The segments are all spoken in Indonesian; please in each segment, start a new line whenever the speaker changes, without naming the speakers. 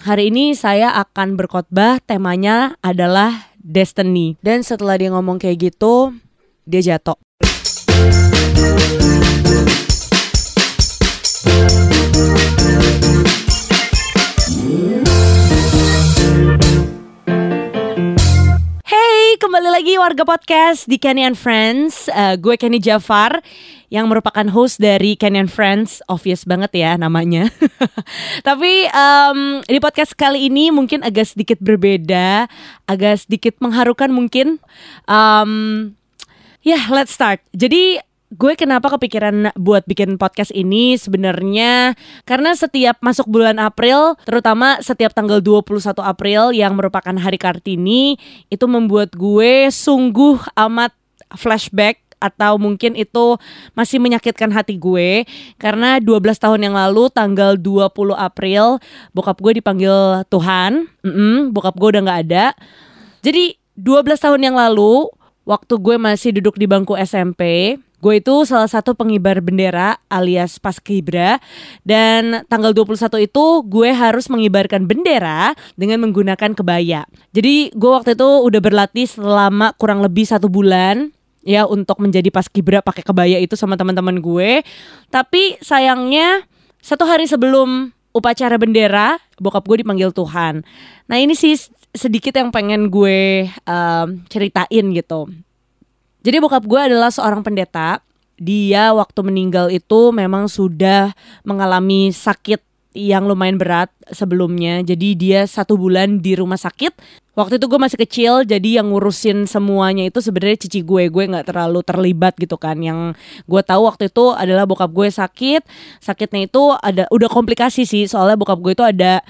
hari ini saya akan berkhotbah temanya adalah destiny. Dan setelah dia ngomong kayak gitu, dia jatuh. Hey, kembali lagi warga podcast di Kenny and Friends. Uh, gue Kenny Jafar yang merupakan host dari and Friends. Obvious banget ya namanya. Tapi um, di podcast kali ini mungkin agak sedikit berbeda, agak sedikit mengharukan mungkin. Um, ya, yeah, let's start. Jadi gue kenapa kepikiran buat bikin podcast ini sebenarnya karena setiap masuk bulan April, terutama setiap tanggal 21 April yang merupakan hari Kartini, itu membuat gue sungguh amat flashback atau mungkin itu masih menyakitkan hati gue karena 12 tahun yang lalu tanggal 20 April bokap gue dipanggil Tuhan, mm -mm, bokap gue udah nggak ada. Jadi 12 tahun yang lalu waktu gue masih duduk di bangku SMP, Gue itu salah satu pengibar bendera alias paskibra dan tanggal 21 itu gue harus mengibarkan bendera dengan menggunakan kebaya. Jadi gue waktu itu udah berlatih selama kurang lebih satu bulan ya untuk menjadi paskibra pakai kebaya itu sama teman-teman gue. Tapi sayangnya satu hari sebelum upacara bendera, bokap gue dipanggil Tuhan. Nah ini sih sedikit yang pengen gue um, ceritain gitu. Jadi bokap gue adalah seorang pendeta. Dia waktu meninggal itu memang sudah mengalami sakit yang lumayan berat sebelumnya. Jadi dia satu bulan di rumah sakit. Waktu itu gue masih kecil, jadi yang ngurusin semuanya itu sebenarnya cici gue. Gue nggak terlalu terlibat gitu kan. Yang gue tahu waktu itu adalah bokap gue sakit. Sakitnya itu ada udah komplikasi sih. Soalnya bokap gue itu ada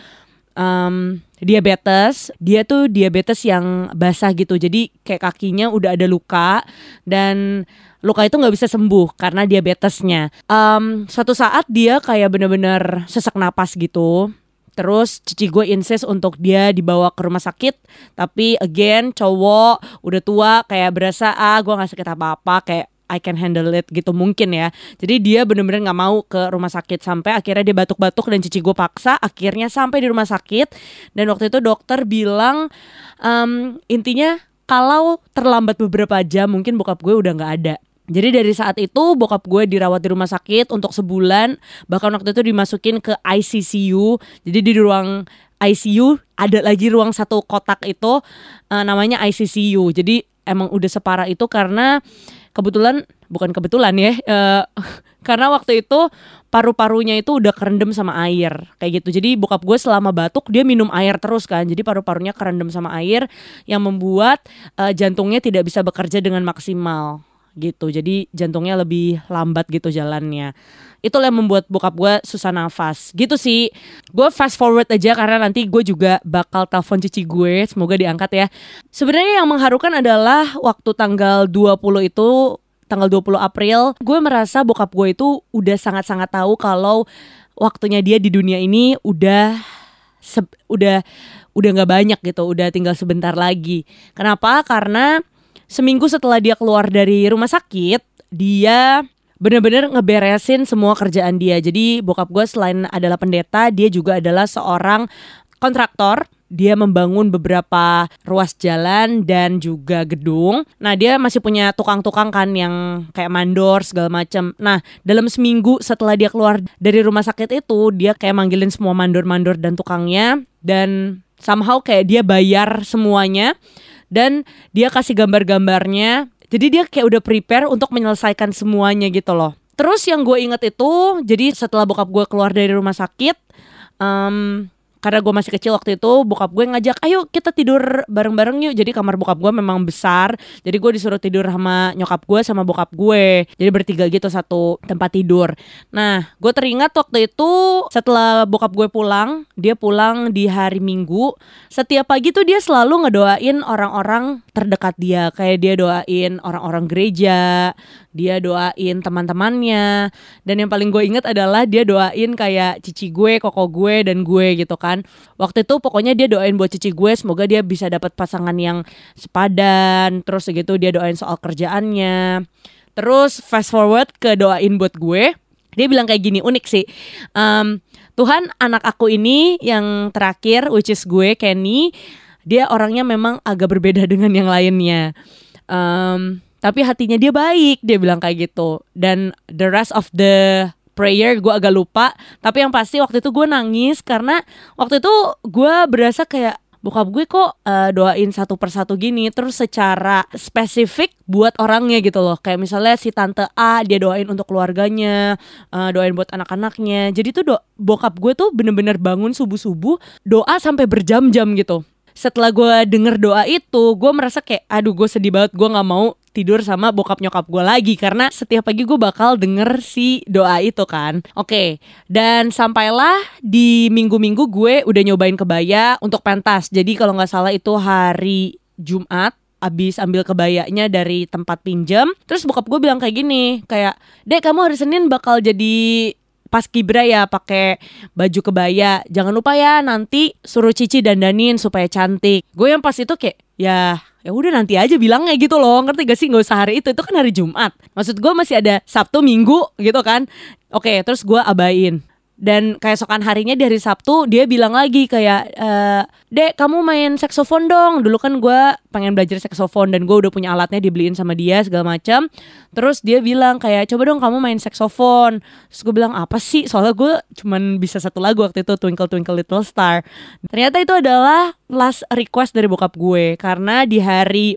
um, diabetes dia tuh diabetes yang basah gitu jadi kayak kakinya udah ada luka dan luka itu nggak bisa sembuh karena diabetesnya um, suatu saat dia kayak bener-bener sesak napas gitu Terus cici gue insist untuk dia dibawa ke rumah sakit Tapi again cowok udah tua kayak berasa ah gue gak sakit apa-apa Kayak I can handle it gitu mungkin ya. Jadi dia bener-bener nggak mau ke rumah sakit sampai akhirnya dia batuk-batuk dan cici gue paksa. Akhirnya sampai di rumah sakit dan waktu itu dokter bilang um, intinya kalau terlambat beberapa jam mungkin bokap gue udah nggak ada. Jadi dari saat itu bokap gue dirawat di rumah sakit untuk sebulan. Bahkan waktu itu dimasukin ke ICCU jadi di ruang ICU ada lagi ruang satu kotak itu uh, namanya ICCU jadi emang udah separah itu karena kebetulan bukan kebetulan ya uh, karena waktu itu paru-parunya itu udah kerendam sama air kayak gitu. Jadi bokap gue selama batuk dia minum air terus kan. Jadi paru-parunya kerendam sama air yang membuat uh, jantungnya tidak bisa bekerja dengan maksimal gitu. Jadi jantungnya lebih lambat gitu jalannya. Itu yang membuat bokap gue susah nafas. Gitu sih. Gue fast forward aja karena nanti gue juga bakal telepon cici gue. Semoga diangkat ya. Sebenarnya yang mengharukan adalah waktu tanggal 20 itu tanggal 20 April gue merasa bokap gue itu udah sangat-sangat tahu kalau waktunya dia di dunia ini udah udah udah nggak banyak gitu. Udah tinggal sebentar lagi. Kenapa? Karena seminggu setelah dia keluar dari rumah sakit dia bener-bener ngeberesin semua kerjaan dia. Jadi bokap gue selain adalah pendeta, dia juga adalah seorang kontraktor. Dia membangun beberapa ruas jalan dan juga gedung. Nah, dia masih punya tukang-tukang kan yang kayak mandor segala macam. Nah, dalam seminggu setelah dia keluar dari rumah sakit itu, dia kayak manggilin semua mandor-mandor dan tukangnya dan somehow kayak dia bayar semuanya dan dia kasih gambar-gambarnya jadi dia kayak udah prepare untuk menyelesaikan semuanya gitu loh. Terus yang gue inget itu, jadi setelah bokap gue keluar dari rumah sakit, um, karena gue masih kecil waktu itu bokap gue ngajak ayo kita tidur bareng-bareng yuk. Jadi kamar bokap gue memang besar jadi gue disuruh tidur sama nyokap gue sama bokap gue jadi bertiga gitu satu tempat tidur. Nah gue teringat waktu itu setelah bokap gue pulang dia pulang di hari minggu setiap pagi tuh dia selalu ngedoain orang-orang terdekat dia. Kayak dia doain orang-orang gereja dia doain teman-temannya. Dan yang paling gue inget adalah dia doain kayak cici gue koko gue dan gue gitu kan. Waktu itu pokoknya dia doain buat cici gue semoga dia bisa dapat pasangan yang sepadan. Terus gitu dia doain soal kerjaannya. Terus fast forward ke doain buat gue. Dia bilang kayak gini unik sih. Um, Tuhan anak aku ini yang terakhir which is gue Kenny dia orangnya memang agak berbeda dengan yang lainnya. Um, tapi hatinya dia baik dia bilang kayak gitu. Dan the rest of the prayer gue agak lupa. Tapi yang pasti waktu itu gue nangis karena waktu itu gue berasa kayak bokap gue kok uh, doain satu persatu gini? Terus secara spesifik buat orangnya gitu loh. Kayak misalnya si tante A dia doain untuk keluarganya uh, doain buat anak-anaknya. Jadi tuh do bokap gue tuh bener-bener bangun subuh-subuh doa sampai berjam-jam gitu. Setelah gue denger doa itu gue merasa kayak aduh gue sedih banget gue nggak mau tidur sama bokap nyokap gue lagi karena setiap pagi gue bakal denger si doa itu kan. Oke, dan sampailah di minggu-minggu gue udah nyobain kebaya untuk pentas. Jadi kalau nggak salah itu hari Jumat abis ambil kebayanya dari tempat pinjam terus bokap gue bilang kayak gini kayak dek kamu hari Senin bakal jadi pas kibra ya pakai baju kebaya. Jangan lupa ya nanti suruh cici dandanin supaya cantik. Gue yang pas itu kayak ya ya udah nanti aja bilangnya gitu loh. Ngerti gak sih? Nggak usah hari itu itu kan hari Jumat. Maksud gue masih ada Sabtu Minggu gitu kan. Oke terus gue abain dan keesokan harinya dari Sabtu dia bilang lagi kayak e, dek kamu main saksofon dong. Dulu kan gue pengen belajar saksofon dan gue udah punya alatnya dibeliin sama dia segala macam terus dia bilang kayak coba dong kamu main saksofon. Terus gue bilang apa sih? Soalnya gue cuman bisa satu lagu waktu itu Twinkle Twinkle Little Star. Ternyata itu adalah last request dari bokap gue karena di hari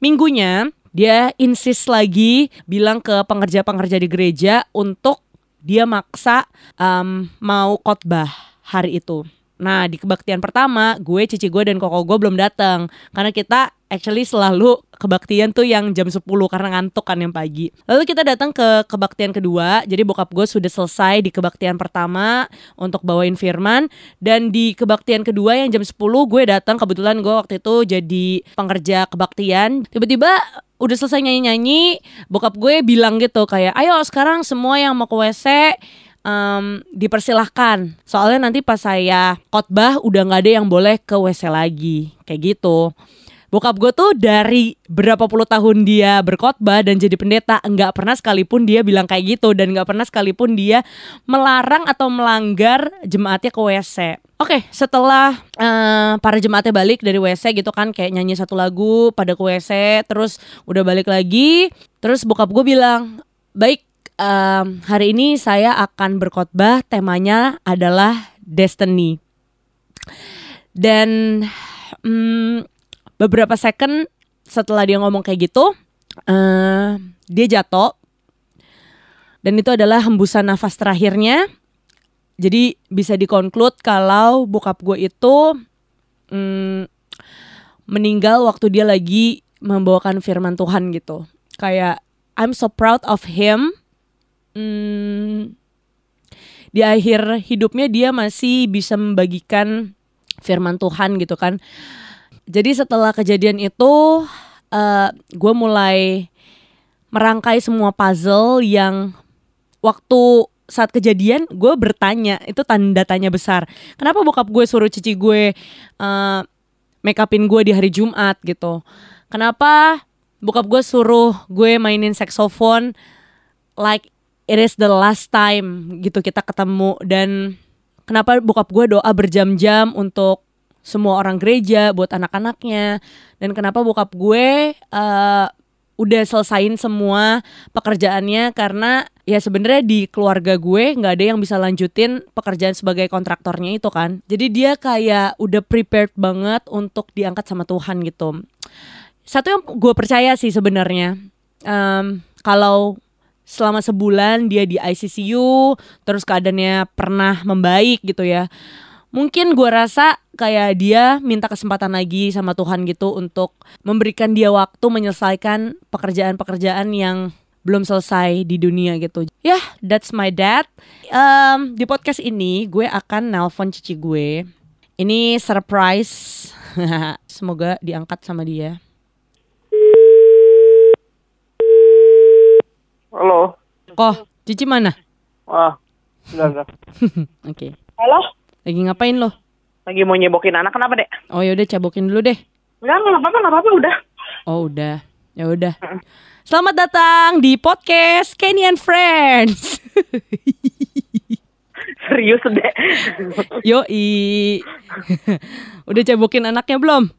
minggunya dia insist lagi bilang ke pengerja-pengerja di gereja untuk dia maksa um, mau khotbah hari itu. Nah di kebaktian pertama gue, cici gue dan koko gue belum datang karena kita actually selalu kebaktian tuh yang jam 10 karena ngantuk kan yang pagi. Lalu kita datang ke kebaktian kedua. Jadi bokap gue sudah selesai di kebaktian pertama untuk bawain firman dan di kebaktian kedua yang jam 10 gue datang kebetulan gue waktu itu jadi pengerja kebaktian. Tiba-tiba udah selesai nyanyi-nyanyi, bokap gue bilang gitu kayak, ayo sekarang semua yang mau ke WC um, dipersilahkan. Soalnya nanti pas saya khotbah udah nggak ada yang boleh ke WC lagi, kayak gitu bokap gue tuh dari berapa puluh tahun dia berkhotbah dan jadi pendeta nggak pernah sekalipun dia bilang kayak gitu dan nggak pernah sekalipun dia melarang atau melanggar jemaatnya ke WC. Oke, okay, setelah uh, para jemaatnya balik dari WC gitu kan kayak nyanyi satu lagu pada ke WC, terus udah balik lagi, terus bokap gue bilang, "Baik, um, hari ini saya akan berkhotbah, temanya adalah destiny." Dan um, beberapa second setelah dia ngomong kayak gitu uh, dia jatuh. Dan itu adalah hembusan nafas terakhirnya. Jadi bisa dikonklut kalau bokap gue itu um, meninggal waktu dia lagi membawakan firman Tuhan gitu. Kayak I'm so proud of him um, di akhir hidupnya dia masih bisa membagikan firman Tuhan gitu kan. Jadi setelah kejadian itu uh, gue mulai merangkai semua puzzle yang waktu saat kejadian gue bertanya itu tanda tanya besar. Kenapa bokap gue suruh cici gue uh, make upin gue di hari Jumat gitu? Kenapa bokap gue suruh gue mainin saxophone like it is the last time gitu kita ketemu. Dan kenapa bokap gue doa berjam-jam untuk semua orang gereja buat anak-anaknya. Dan kenapa bokap gue uh, udah selesain semua pekerjaannya. Karena ya sebenarnya di keluarga gue nggak ada yang bisa lanjutin pekerjaan sebagai kontraktornya itu kan. Jadi dia kayak udah prepared banget untuk diangkat sama Tuhan gitu. Satu yang gue percaya sih sebenarnya um, kalau selama sebulan dia di ICCU terus keadaannya pernah membaik gitu ya mungkin gue rasa kayak dia minta kesempatan lagi sama Tuhan gitu untuk memberikan dia waktu menyelesaikan pekerjaan-pekerjaan yang belum selesai di dunia gitu. Ya, yeah, that's my dad. Um, di podcast ini gue akan nelpon cici gue. Ini surprise. Semoga diangkat sama dia.
Halo.
Kok, Cici mana?
Ah, sudah,
Oke. okay.
Halo.
Lagi ngapain lo?
Lagi mau nyebokin anak kenapa dek?
Oh ya udah cabokin dulu deh.
Enggak nggak apa-apa nggak apa-apa udah.
Oh udah ya udah. Selamat datang di podcast Kenny and Friends.
Serius deh.
Yoi. udah cebokin anaknya belum?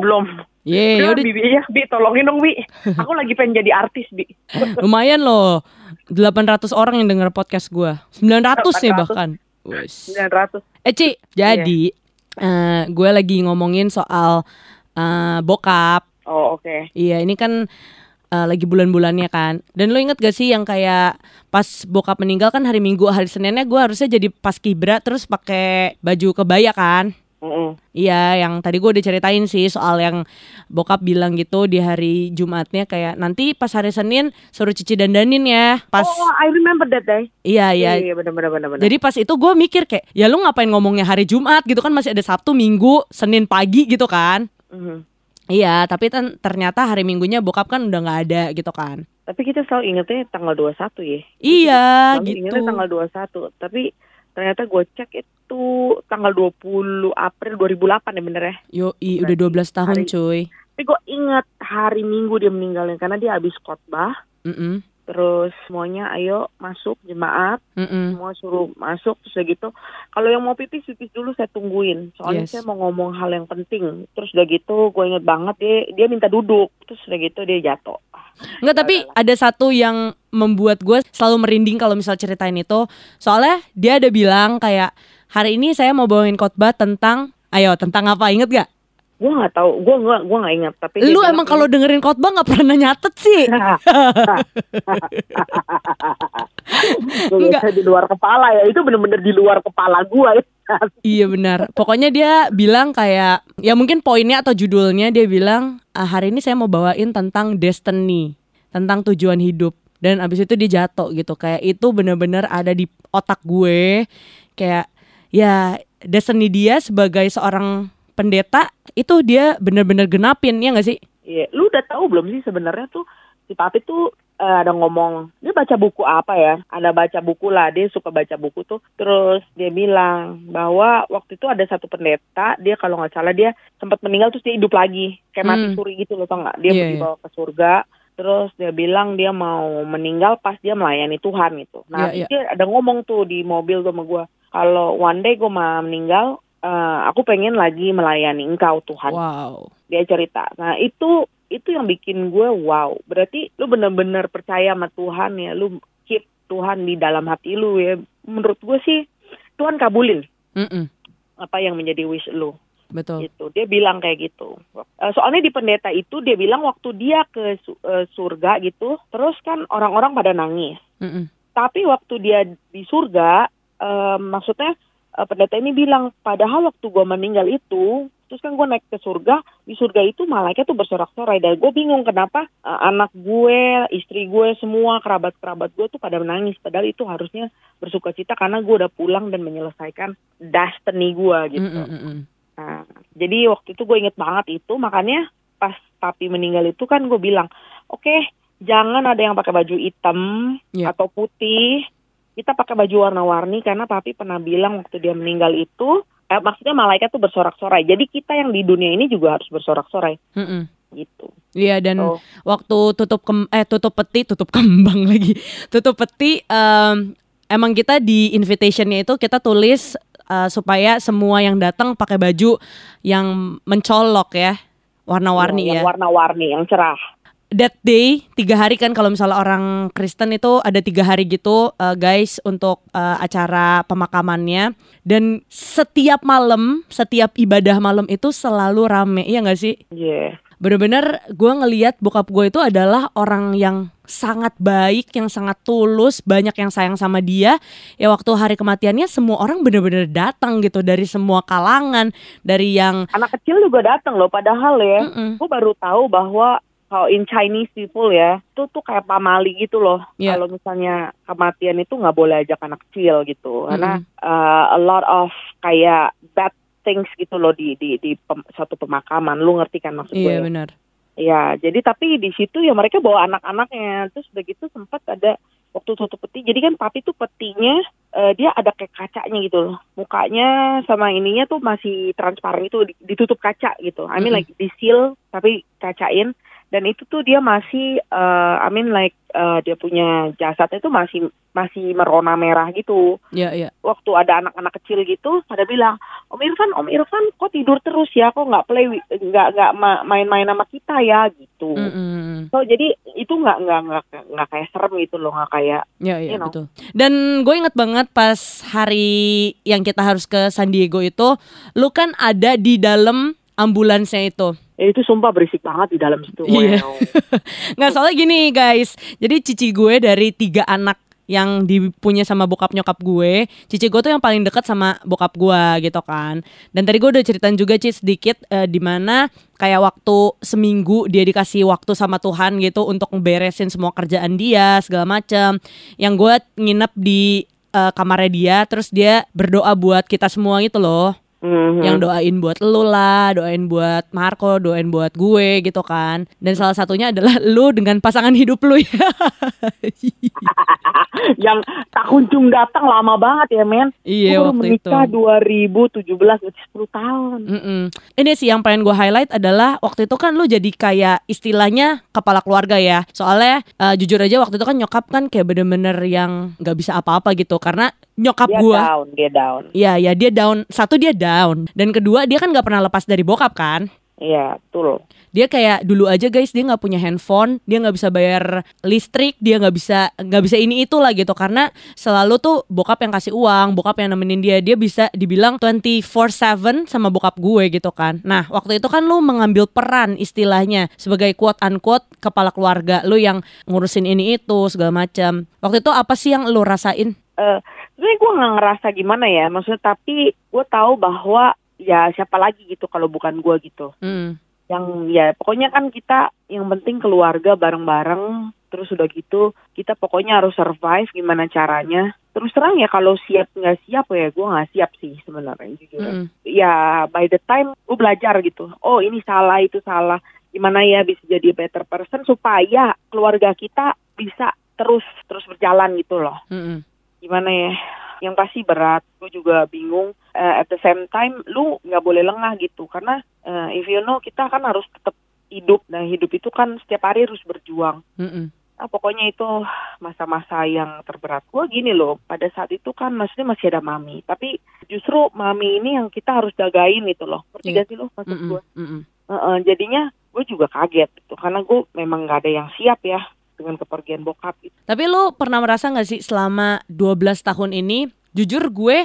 Belum.
Ye,
Udah,
udah
Bi, Bi, ya, Bi, tolongin dong, Bi. Aku lagi pengen jadi artis, Bi.
lumayan loh. 800 orang yang denger podcast gua. 900 nih
800.
bahkan. Wes.
900.
Eh Ci, jadi eh, gue lagi ngomongin soal eh, bokap.
Oh, oke.
Iya, ini kan eh, lagi bulan-bulannya kan. Dan lo inget gak sih yang kayak pas bokap meninggal kan hari Minggu, hari Seninnya gue harusnya jadi pas kibra terus pakai baju kebaya kan? Iya, yang tadi gue udah ceritain sih soal yang bokap bilang gitu di hari Jumatnya kayak nanti pas hari Senin suruh cici dandanin ya. Pas
Oh, I remember that day.
iya iya.
Iya, benar benar benar.
Jadi pas itu gue mikir kayak ya lu ngapain ngomongnya hari Jumat gitu kan masih ada Sabtu, Minggu, Senin pagi gitu kan.
Mhm.
Iya, tapi kan ternyata hari Minggunya bokap kan udah nggak ada gitu kan.
Tapi kita selalu ingetnya tanggal 21 ya.
Iya
Selalu
gitu.
ingetnya tanggal 21, tapi ternyata gue cek itu tanggal 20 April 2008 ya bener ya.
Yoi, udah 12 tahun
Hari-
cuy.
Tapi gue inget hari Minggu dia meninggalnya karena dia habis khotbah.
Mm-mm,
Terus semuanya ayo masuk jemaat,
mm-mm.
semua suruh masuk terus gitu. Kalau yang mau pipis pipis dulu saya tungguin. Soalnya
Yes.
saya mau ngomong hal yang penting. Terus udah gitu gue inget banget dia dia minta duduk. Terus udah gitu dia jatuh.
Enggak, tapi ada satu yang membuat gue selalu merinding kalau misal ceritain itu. Soalnya dia ada bilang kayak hari ini saya mau bawain khotbah tentang ayo tentang apa inget gak?
Gue nggak tahu, gue nggak gue nggak ingat. Tapi
Lu emang kalau dengerin khotbah nggak pernah nyatet sih.
Biasa di luar kepala ya. Itu bener-bener di luar kepala gue.
Iya benar. Pokoknya dia bilang kayak ya mungkin poinnya atau judulnya dia bilang "Ah, hari ini saya mau bawain tentang destiny, tentang tujuan hidup. Dan abis itu dia jatuh gitu kayak itu benar-benar ada di otak gue kayak ya destiny dia sebagai seorang pendeta itu dia benar-benar genapin ya nggak sih?
Iya, lu udah tahu belum sih sebenarnya tuh si papi tuh eh, ada ngomong dia baca buku apa ya? Ada baca buku lah, dia suka baca buku tuh. Terus dia bilang bahwa waktu itu ada satu pendeta, dia kalau nggak salah dia sempat meninggal terus dia hidup lagi, kayak mati
Hmm.
suri gitu loh, tau nggak? Dia
Iya,
dibawa ke surga. Terus dia bilang dia mau meninggal pas dia melayani Tuhan gitu. Nah,
Iya, iya.
dia ada ngomong tuh di mobil sama gua, kalau one day gue mau meninggal, eh, aku pengen lagi melayani Engkau Tuhan
Wow.
dia cerita. Nah itu itu yang bikin gue wow. Berarti lu bener-bener percaya sama Tuhan ya. Lu keep Tuhan di dalam hati lu ya. Menurut gue sih Tuhan kabulin
Mm-mm,
apa yang menjadi wish lu
betul.
gitu. Dia bilang kayak gitu. Eh, soalnya di pendeta itu dia bilang waktu dia ke eh, surga gitu, terus kan orang-orang pada nangis.
Mm-mm.
Tapi waktu dia di surga, eh, maksudnya eh, pendeta ini bilang, padahal waktu gue meninggal itu, terus kan gue naik ke surga, di surga itu malaikat tuh bersorak-sorai. Dan gue bingung kenapa eh, anak gue, istri gue, semua kerabat-kerabat gue tuh pada menangis. Padahal itu harusnya bersuka cita karena gue udah pulang dan menyelesaikan destiny gue gitu.
Mm-mm-mm.
Nah, jadi waktu itu gue inget banget itu, makanya pas papi meninggal itu kan gue bilang, oke, jangan ada yang pakai baju hitam
Iya.
atau putih, kita pakai baju warna-warni karena papi pernah bilang waktu dia meninggal itu, eh, maksudnya malaikat tuh bersorak-sorai. Jadi kita yang di dunia ini juga harus bersorak-sorai
Mm-mm.
gitu.
Iya dan
Oh.
waktu tutup kem eh tutup peti tutup kembang lagi tutup peti em, emang kita di invitationnya itu kita tulis eh, supaya semua yang datang pakai baju yang mencolok ya warna-warni
yang
ya.
warna-warni, yang cerah.
That day tiga hari kan kalau misalnya orang Kristen itu ada tiga hari gitu eh, guys untuk eh, acara pemakamannya dan setiap malam setiap ibadah malam itu selalu rame iya nggak sih?
Iya.
bener-bener gue ngeliat bokap gue itu adalah orang yang sangat baik, yang sangat tulus, banyak yang sayang sama dia. Ya waktu hari kematiannya semua orang bener-bener datang gitu dari semua kalangan, dari yang
Anak kecil juga datang loh, padahal ya.
Mm-mm.
gue baru tahu bahwa kalau in Chinese people ya, itu tuh kayak pamali gitu loh.
Iya.
Kalau misalnya kematian itu nggak boleh ajak anak kecil gitu, karena
Mm-mm.
uh, a lot of kayak bad things gitu loh di di di pem- suatu pemakaman. Lu ngerti kan maksud
iya
gue?
benar.
Ya, jadi tapi di situ ya mereka bawa anak-anaknya. Terus begitu sempat ada waktu tutup peti. Jadi kan papi tuh petinya eh, dia ada kayak kacanya gitu loh. Mukanya sama ininya tuh masih transparan itu di- ditutup kaca gitu. I mean
Mm-mm.
like di seal tapi kacain. Dan itu tuh dia masih uh, I mean like uh, dia punya jasadnya itu masih masih merona merah gitu.
Iya, iya.
Waktu ada anak-anak kecil gitu, pada bilang, Om Irfan, Om Irfan, kok tidur terus ya, kok nggak play, nggak nggak ma- main-main sama kita ya gitu.
Mm-mm.
So jadi itu nggak nggak nggak nggak kayak serem gitu loh, nggak kayak
Ya, ya,
You know.
betul. Dan gue inget banget pas hari yang kita harus ke San Diego itu, lu kan ada di dalam ambulansnya itu.
Ya itu sumpah berisik banget di dalam situ.
Iya.
Wow.
Nggak soalnya gini guys, jadi cici gue dari tiga anak yang dipunya sama bokap nyokap gue, cici gue tuh yang paling dekat sama bokap gue gitu kan. Dan tadi gue udah ceritain juga Ci sedikit eh, di mana kayak waktu seminggu dia dikasih waktu sama Tuhan gitu untuk beresin semua kerjaan dia segala macam. Yang gue nginep di eh, kamarnya dia, terus dia berdoa buat kita semua gitu loh
Mhm.
yang doain buat lu lah, doain buat Marco, doain buat gue gitu kan. Dan salah satunya adalah lu dengan pasangan hidup lu ya.
yang tak kunjung datang lama banget ya men.
Iya,
Gue
waktu
menikah
itu.
2017, berarti 10 tahun.
Mm-mm. Ini sih yang pengen gue highlight adalah waktu itu kan lu jadi kayak istilahnya kepala keluarga ya. Soalnya eh, jujur aja waktu itu kan nyokap kan kayak bener-bener yang nggak bisa apa-apa gitu karena nyokap
Dia
gue
down, dia down.
Iya, ya dia down. Satu dia down dan kedua dia kan nggak pernah lepas dari bokap kan.
Iya, betul.
dia kayak dulu aja guys dia nggak punya handphone dia nggak bisa bayar listrik dia nggak bisa nggak bisa ini itu lah gitu karena selalu tuh bokap yang kasih uang bokap yang nemenin dia dia bisa dibilang 24/7 sama bokap gue gitu kan nah waktu itu kan lu mengambil peran istilahnya sebagai quote unquote kepala keluarga lu yang ngurusin ini itu segala macam waktu itu apa sih yang lu rasain
Eh, sebenarnya gue nggak ngerasa gimana ya, maksudnya tapi gue tahu bahwa ya siapa lagi gitu kalau bukan gue gitu.
hmm.
Yang ya pokoknya kan kita yang penting keluarga bareng-bareng, terus udah gitu kita pokoknya harus survive gimana caranya. Terus terang ya kalau siap nggak siap ya gue nggak siap sih sebenarnya jujur.
Mm-mm.
Ya by the time gue belajar gitu, oh ini salah itu salah, gimana ya bisa jadi better person supaya keluarga kita bisa terus terus berjalan gitu loh
Mm-mm.
Gimana ya? Yang pasti berat. Gue juga bingung. Eh, at the same time lu nggak boleh lengah gitu. Karena eh, if you know kita kan harus tetap hidup. Nah hidup itu kan setiap hari harus berjuang.
Mm-mm.
nah, pokoknya itu masa-masa yang terberat. Gue gini loh. Pada saat itu kan maksudnya masih ada mami. Tapi justru mami ini yang kita harus jagain gitu loh. Ngerti gak sih lo maksud
Mm-mm.
gue
Mm-mm.
Heeh, jadinya gue juga kaget gitu. Karena gue memang nggak ada yang siap ya dengan kepergian bokap gitu.
Tapi lu pernah merasa gak sih selama 12 tahun ini Jujur gue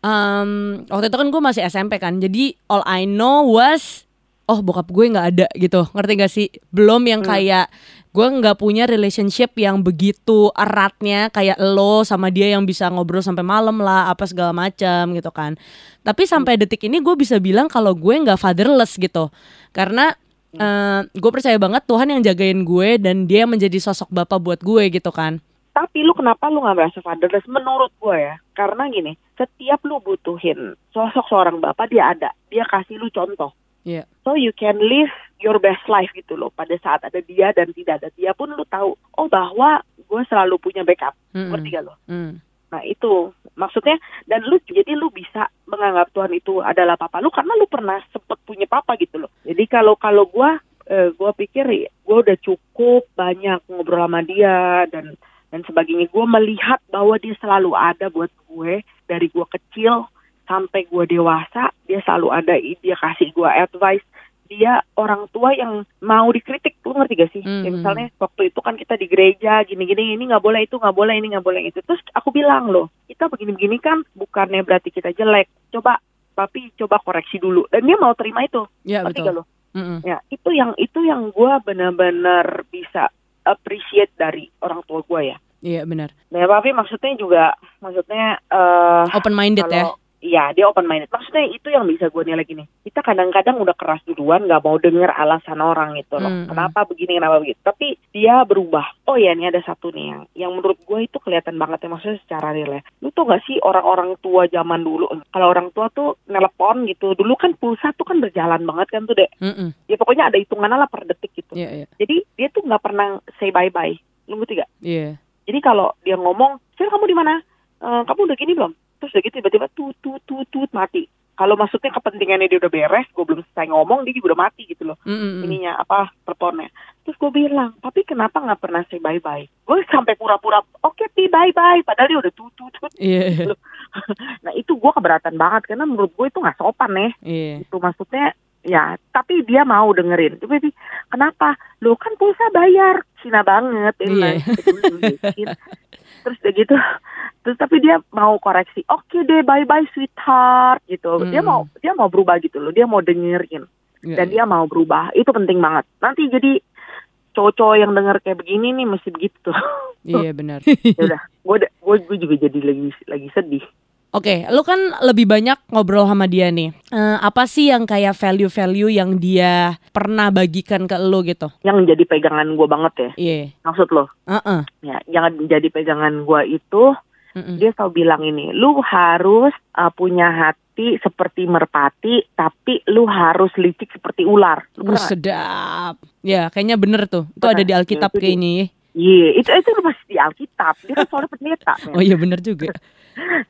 em, Waktu itu kan gue masih SMP kan Jadi all I know was Oh bokap gue gak ada gitu Ngerti gak sih? Belum yang
Hmm.
kayak Gue nggak punya relationship yang begitu eratnya Kayak lo sama dia yang bisa ngobrol sampai malam lah Apa segala macam gitu kan Tapi sampai detik ini gue bisa bilang kalau gue nggak fatherless gitu Karena eh, gue percaya banget Tuhan yang jagain gue Dan dia menjadi sosok bapak buat gue gitu kan
Tapi lu kenapa lu nggak merasa fatherless? Menurut gue ya, karena gini, setiap lu butuhin sosok seorang bapak dia ada, dia kasih lu contoh.
Iya.
So you can live your best life gitu loh. Pada saat ada dia dan tidak ada dia pun lu tahu, oh bahwa gue selalu punya backup.
Mm-mm.
Ngerti gak lo?
Mm.
Nah itu maksudnya dan lu jadi lu bisa menganggap Tuhan itu adalah papa lu karena lu pernah sempet punya papa gitu loh. Jadi kalau kalau gua eh, gua pikir gua udah cukup banyak ngobrol sama dia dan dan sebagainya. Gua melihat bahwa dia selalu ada buat gue dari gua kecil sampai gua dewasa dia selalu ada dia kasih gua advice dia orang tua yang mau dikritik lu ngerti gak sih? Ya,
Mhm.
misalnya waktu itu kan kita di gereja gini-gini ini nggak boleh itu nggak boleh ini nggak boleh itu terus aku bilang loh kita begini-begini kan bukannya berarti kita jelek coba tapi coba koreksi dulu dan dia mau terima itu
Ya
ngerti
betul.
gak lo?
Mm-mm.
Ya itu yang itu yang gue benar-benar bisa appreciate dari orang tua gue ya.
Iya benar.
Nah tapi maksudnya juga maksudnya eh
Open minded ya.
Iya, dia open minded. Maksudnya itu yang bisa gue nilai gini. Kita kadang-kadang udah keras duluan, nggak mau denger alasan orang gitu loh.
Hmm,
Kenapa begini, kenapa begitu. Tapi dia berubah. Oh ya, ini ada satu nih yang, yang menurut gue itu kelihatan banget ya. Maksudnya secara real ya. Lu tau gak sih orang-orang tua zaman dulu, kalau orang tua tuh nelpon gitu. Dulu kan pulsa tuh kan berjalan banget kan tuh deh.
Mm-mm.
Ya pokoknya ada hitungannya lah per detik gitu.
Iya iya.
Jadi dia tuh nggak pernah say bye-bye. Lu ngerti gak?
Iya.
Jadi kalau dia ngomong, Sir kamu di mana? "Eh, kamu udah gini belum? Terus udah gitu tiba-tiba tut tut tut tut mati. kalau maksudnya kepentingannya dia udah beres, gue belum selesai ngomong, dia juga udah mati gitu loh.
Mm-mm.
Ininya apa teleponnya. Terus gue bilang, tapi kenapa nggak pernah say bye bye? Gue sampai pura-pura, oke pi bye bye, padahal dia udah tutut. Tut.
Iya.
nah itu gue keberatan banget karena menurut gue itu nggak sopan ya.
Iya.
Itu maksudnya ya, tapi dia mau dengerin. Tapi kenapa? Lo kan pulsa bayar, Cina banget. ya,
Iya.
nah, Terus udah gitu, terus tapi dia mau koreksi. Oke deh, bye bye sweetheart gitu. Dia
Hmm.
mau dia mau berubah gitu loh. Dia mau dengerin
Iya,
dan dia mau berubah. Itu penting banget. Nanti jadi cowok-cowok yang denger kayak begini nih mesti begitu.
Iya benar.
ya udah, gue gue juga jadi lagi lagi sedih.
Oke, lu kan lebih banyak ngobrol sama dia nih. Eh, apa sih yang kayak value-value yang dia pernah bagikan ke lu gitu?
Yang jadi pegangan gue banget ya.
Iya.
Maksud lo?
Heeh.
Ya, yang jadi pegangan gue itu
Mm-mm.
dia selalu bilang ini, lu harus uh, punya hati seperti merpati, tapi lu harus licik seperti ular.
Uh,
Lu nggak?
sedap. Ya, kayaknya bener tuh. Itu
Pernah.
ada di Alkitab
Ya, dia.
kayaknya ya.
Iya, itu itu masih di Alkitab. Dia kan soalnya pendeta.
Oh iya bener juga.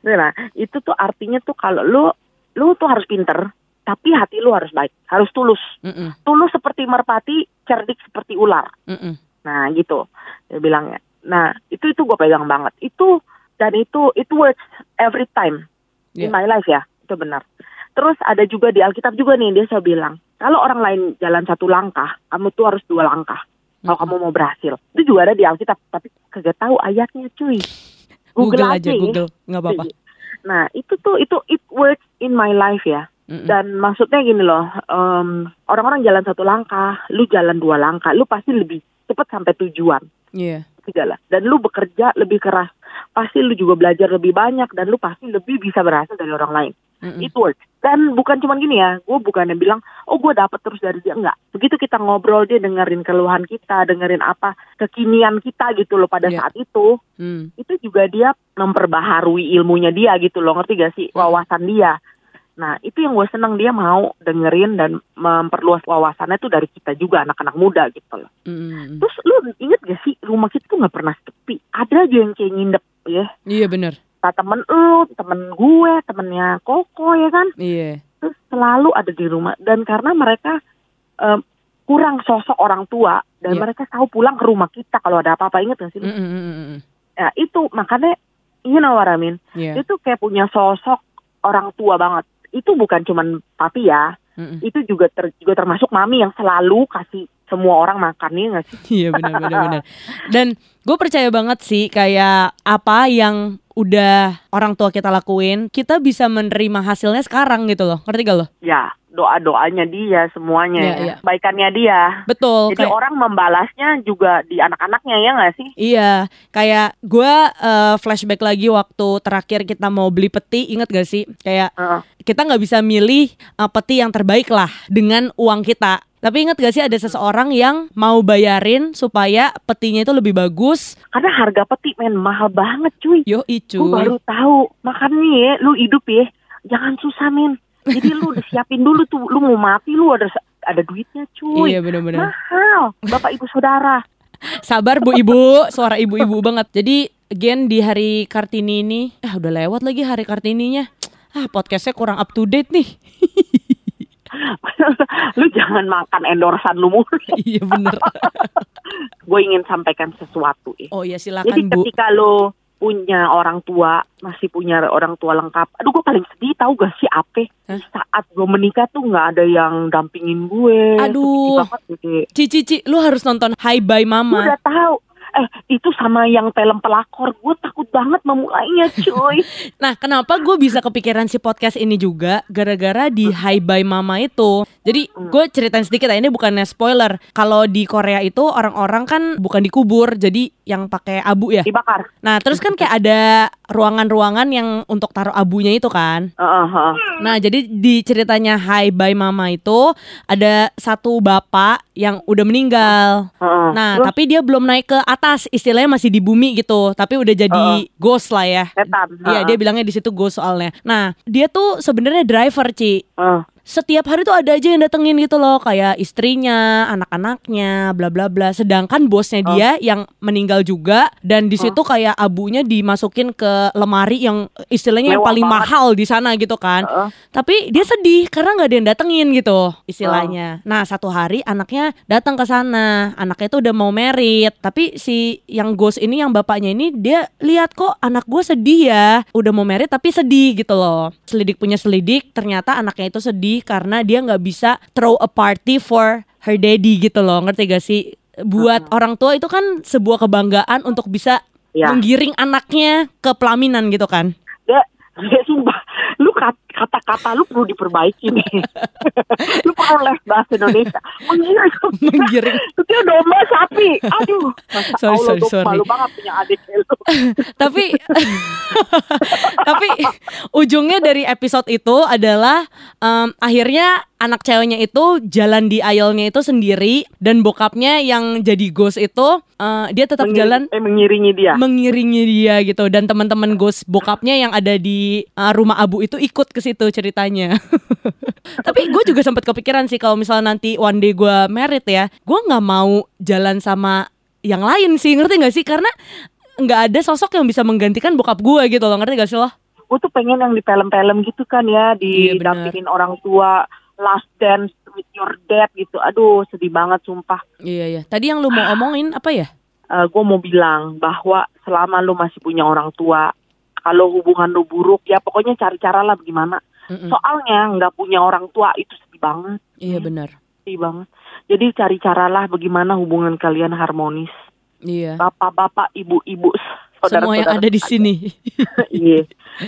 Nah, itu tuh artinya tuh kalau lu lu tuh harus pinter, tapi hati lu harus baik, harus tulus.
Mm-mm.
Tulus seperti merpati, cerdik seperti ular.
Mm-mm.
Nah, gitu. Dia bilangnya. Nah, itu itu gue pegang banget. Itu dan itu it works every time in
Iya.
my life ya. Itu benar. Terus ada juga di Alkitab juga nih dia selalu bilang, kalau orang lain jalan satu langkah, kamu tuh harus dua langkah. Kalau kamu mau berhasil. Itu juga ada di Alkitab, tapi kagak tahu ayatnya cuy.
Google aja,
ya.
Google. nggak apa-apa.
Nah, itu tuh itu it works in my life ya.
Mm-mm.
Dan maksudnya gini loh, em, orang-orang jalan satu langkah, lu jalan dua langkah, lu pasti lebih cepat sampai tujuan
Iya.
segala. Dan lu bekerja lebih keras, pasti lu juga belajar lebih banyak dan lu pasti lebih bisa berhasil dari orang lain.
Mm-mm.
It works. Dan bukan cuma gini ya, gue bukannya bilang, oh gue dapet terus dari dia enggak. Begitu kita ngobrol dia dengerin keluhan kita, dengerin apa kekinian kita gitu loh pada
Iya.
saat itu,
Mm.
itu juga dia memperbaharui ilmunya dia gitu loh, ngerti gak sih wawasan dia. Nah itu yang gue seneng dia mau dengerin dan memperluas wawasannya tuh dari kita juga anak-anak muda gitu loh.
Mm-mm.
Terus lu inget gak sih rumah kita tuh nggak pernah sepi. Ada aja yang kayak ngindep ya.
Iya bener.
Entah temen lu, temen gue, temennya Koko ya kan.
Iya.
Terus selalu ada di rumah. Dan karena mereka em, kurang sosok orang tua. Dan
Iya.
mereka tahu pulang ke rumah kita kalau ada apa-apa. Ingat gak sih lu?
Mm-mm.
Ya itu makanya, you know what I mean?
Iya.
Itu kayak punya sosok orang tua banget. Itu bukan cuman papi ya.
Mm-mm.
Itu juga ter- juga termasuk mami yang selalu kasih semua orang makan ya nggak sih?
Iya benar benar benar. Dan gue percaya banget sih kayak apa yang udah orang tua kita lakuin, kita bisa menerima hasilnya sekarang gitu loh. Ngerti gak lo?
Ya doa-doanya dia semuanya,
Iya,
ya.
iya.
kebaikannya dia.
Betul.
Jadi
kayak-
orang membalasnya juga di anak-anaknya ya nggak sih?
Iya, kayak gue flashback lagi waktu terakhir kita mau beli peti, inget gak sih? Kayak
Heeh.
kita nggak bisa milih uh, peti yang terbaik lah dengan uang kita. Tapi inget gak sih ada seseorang yang mau bayarin supaya petinya itu lebih bagus?
Karena harga peti men mahal banget cuy.
Yo
Gue
icu.
baru tahu. Makanya ya, lu hidup ya, jangan susah men. Jadi lu udah siapin dulu tuh, lu mau mati lu ada ada duitnya cuy.
Iya benar-benar.
Mahal, bapak ibu saudara.
Sabar bu ibu, suara ibu-ibu banget. Jadi again di hari Kartini ini, ah udah lewat lagi hari Kartininya. Ah podcastnya kurang up to date nih.
lu jangan makan endorsan lu mulu.
iya bener.
Gue ingin sampaikan sesuatu ya.
Oh ya
Jadi
silakan bu.
ketika lo punya orang tua, masih punya orang tua lengkap. Aduh, gue paling sedih tahu gak sih apa? Saat gue menikah tuh nggak ada yang dampingin gue.
Aduh. Cici, Cici, lu harus nonton Hi Bye
Gue
Mama.
udah tahu. Eh, itu sama yang film pelakor. Gue takut banget memulainya, cuy.
Nah, kenapa gue bisa kepikiran si podcast ini juga gara-gara di Hi Bye Mama itu. Jadi gue ceritain sedikit ya, ini bukannya spoiler. Kalau di Korea itu orang-orang kan bukan dikubur, jadi yang pakai abu ya.
Dibakar.
Nah, terus kan kayak ada ruangan-ruangan yang untuk taruh abunya itu kan.
Heeh.
Nah, jadi di ceritanya Hi Bye Mama itu ada satu bapak yang udah meninggal.
heeh.
Nah,
Terus
tapi dia belum naik ke atas, istilahnya masih di bumi gitu, tapi udah jadi ghost lah ya.
setan.
Iya,
Heeh.
dia bilangnya di situ ghost soalnya. Nah, dia tuh sebenarnya driver, Ci.
Heeh.
Setiap hari tuh ada aja yang datengin gitu loh kayak istrinya, anak-anaknya, bla bla bla. Sedangkan bosnya
Oh.
dia yang meninggal juga dan di situ kayak abunya dimasukin ke lemari yang istilahnya yang
Mewah
paling
banget.
mahal di sana gitu kan.
Heeh.
Tapi dia sedih karena nggak ada yang datengin gitu istilahnya. Nah satu hari anaknya datang ke sana, anaknya tuh udah mau merit, tapi si yang ghost ini yang bapaknya ini dia lihat kok anak gue sedih ya, udah mau merit tapi sedih gitu loh. Selidik punya selidik, ternyata anaknya itu sedih karena dia nggak bisa throw a party for her daddy gitu loh, ngerti gak sih? Buat orang tua itu kan sebuah kebanggaan untuk bisa
Ya.
menggiring anaknya ke pelaminan gitu kan.
Dek, Dek, sumpah, lu kat- kata-kata lu perlu diperbaiki nih. lu perlu les bahasa Indonesia. Menggiring.
Menggiring.
Itu dia domba sapi. Aduh. Masa
Sorry,
Allah,
sorry, sorry.
malu banget punya adik lu.
tapi tapi ujungnya dari episode itu adalah em, akhirnya anak ceweknya itu jalan di aisle-nya itu sendiri dan bokapnya yang jadi ghost itu eh, dia tetap
Mengiring-
jalan
Eh, mengiringi dia.
mengiringi dia gitu dan teman-teman ghost bokapnya yang ada di uh, rumah abu itu ikut ke situ ceritanya. Tapi gue juga sempat kepikiran sih kalau misalnya nanti one day gue merit ya, gue nggak mau jalan sama yang lain sih ngerti nggak sih karena nggak ada sosok yang bisa menggantikan bokap gue gitu loh ngerti gak sih lo?
Gue tuh pengen yang di film-film gitu kan ya.
Iya.
Didampingin orang tua. Last dance with your dad gitu. Aduh sedih banget sumpah.
Iya iya. Tadi yang lu mau omongin apa ya?
gue mau bilang bahwa selama lu masih punya orang tua, kalau hubungan lu buruk, ya pokoknya cari cara lah bagaimana.
Mm-mm.
Soalnya nggak punya orang tua itu sedih banget,
Iya benar.
sedih banget. Jadi cari cara lah bagaimana hubungan kalian harmonis.
Iya.
Bapak-bapak, ibu-ibu,
Semua yang ada di sini.
Iya,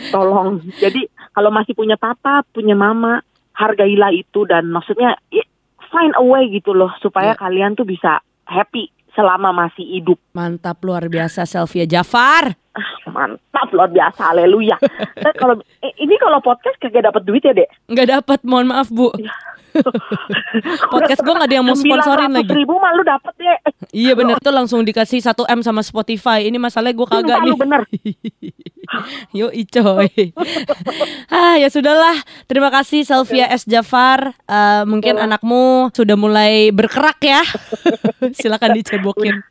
tolong. Jadi kalau masih punya papa, punya mama, hargailah itu dan maksudnya i- find a way gitu loh supaya
Iya.
kalian tuh bisa happy selama masih hidup.
Mantap luar biasa Selvia Jafar.
Mantap luar biasa, haleluya. Kalau eh, ini kalau podcast kagak dapat duit ya, Dek?
Nggak dapat, mohon maaf Bu. Podcast gue nggak ada yang mau sponsorin lagi.
ribu mah lu dapet deh.
Iya bener tuh langsung dikasih 1 M sama Spotify. Ini masalahnya gue kagak nih.
bener.
Yo coy. ah ya sudahlah. Terima kasih Selvia S Jafar. Eh, mungkin
Oke lah.
anakmu sudah mulai berkerak ya. Silakan dicebokin.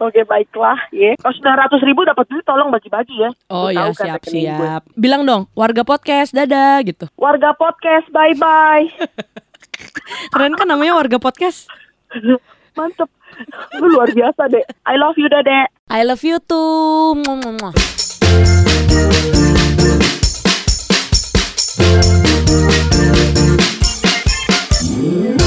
Oke baiklah, ya. Kalau sembilan ratus ribu dapat duit, tolong bagi-bagi ya.
Oh ya
kan
siap
rekening gue.
siap. Bilang dong warga podcast dadah gitu.
Warga podcast, bye bye.
Keren kan namanya warga podcast.
Mantep. Lu luar biasa, Dek. I love you, Dek.
I love you too. Mua, mua. Yeah.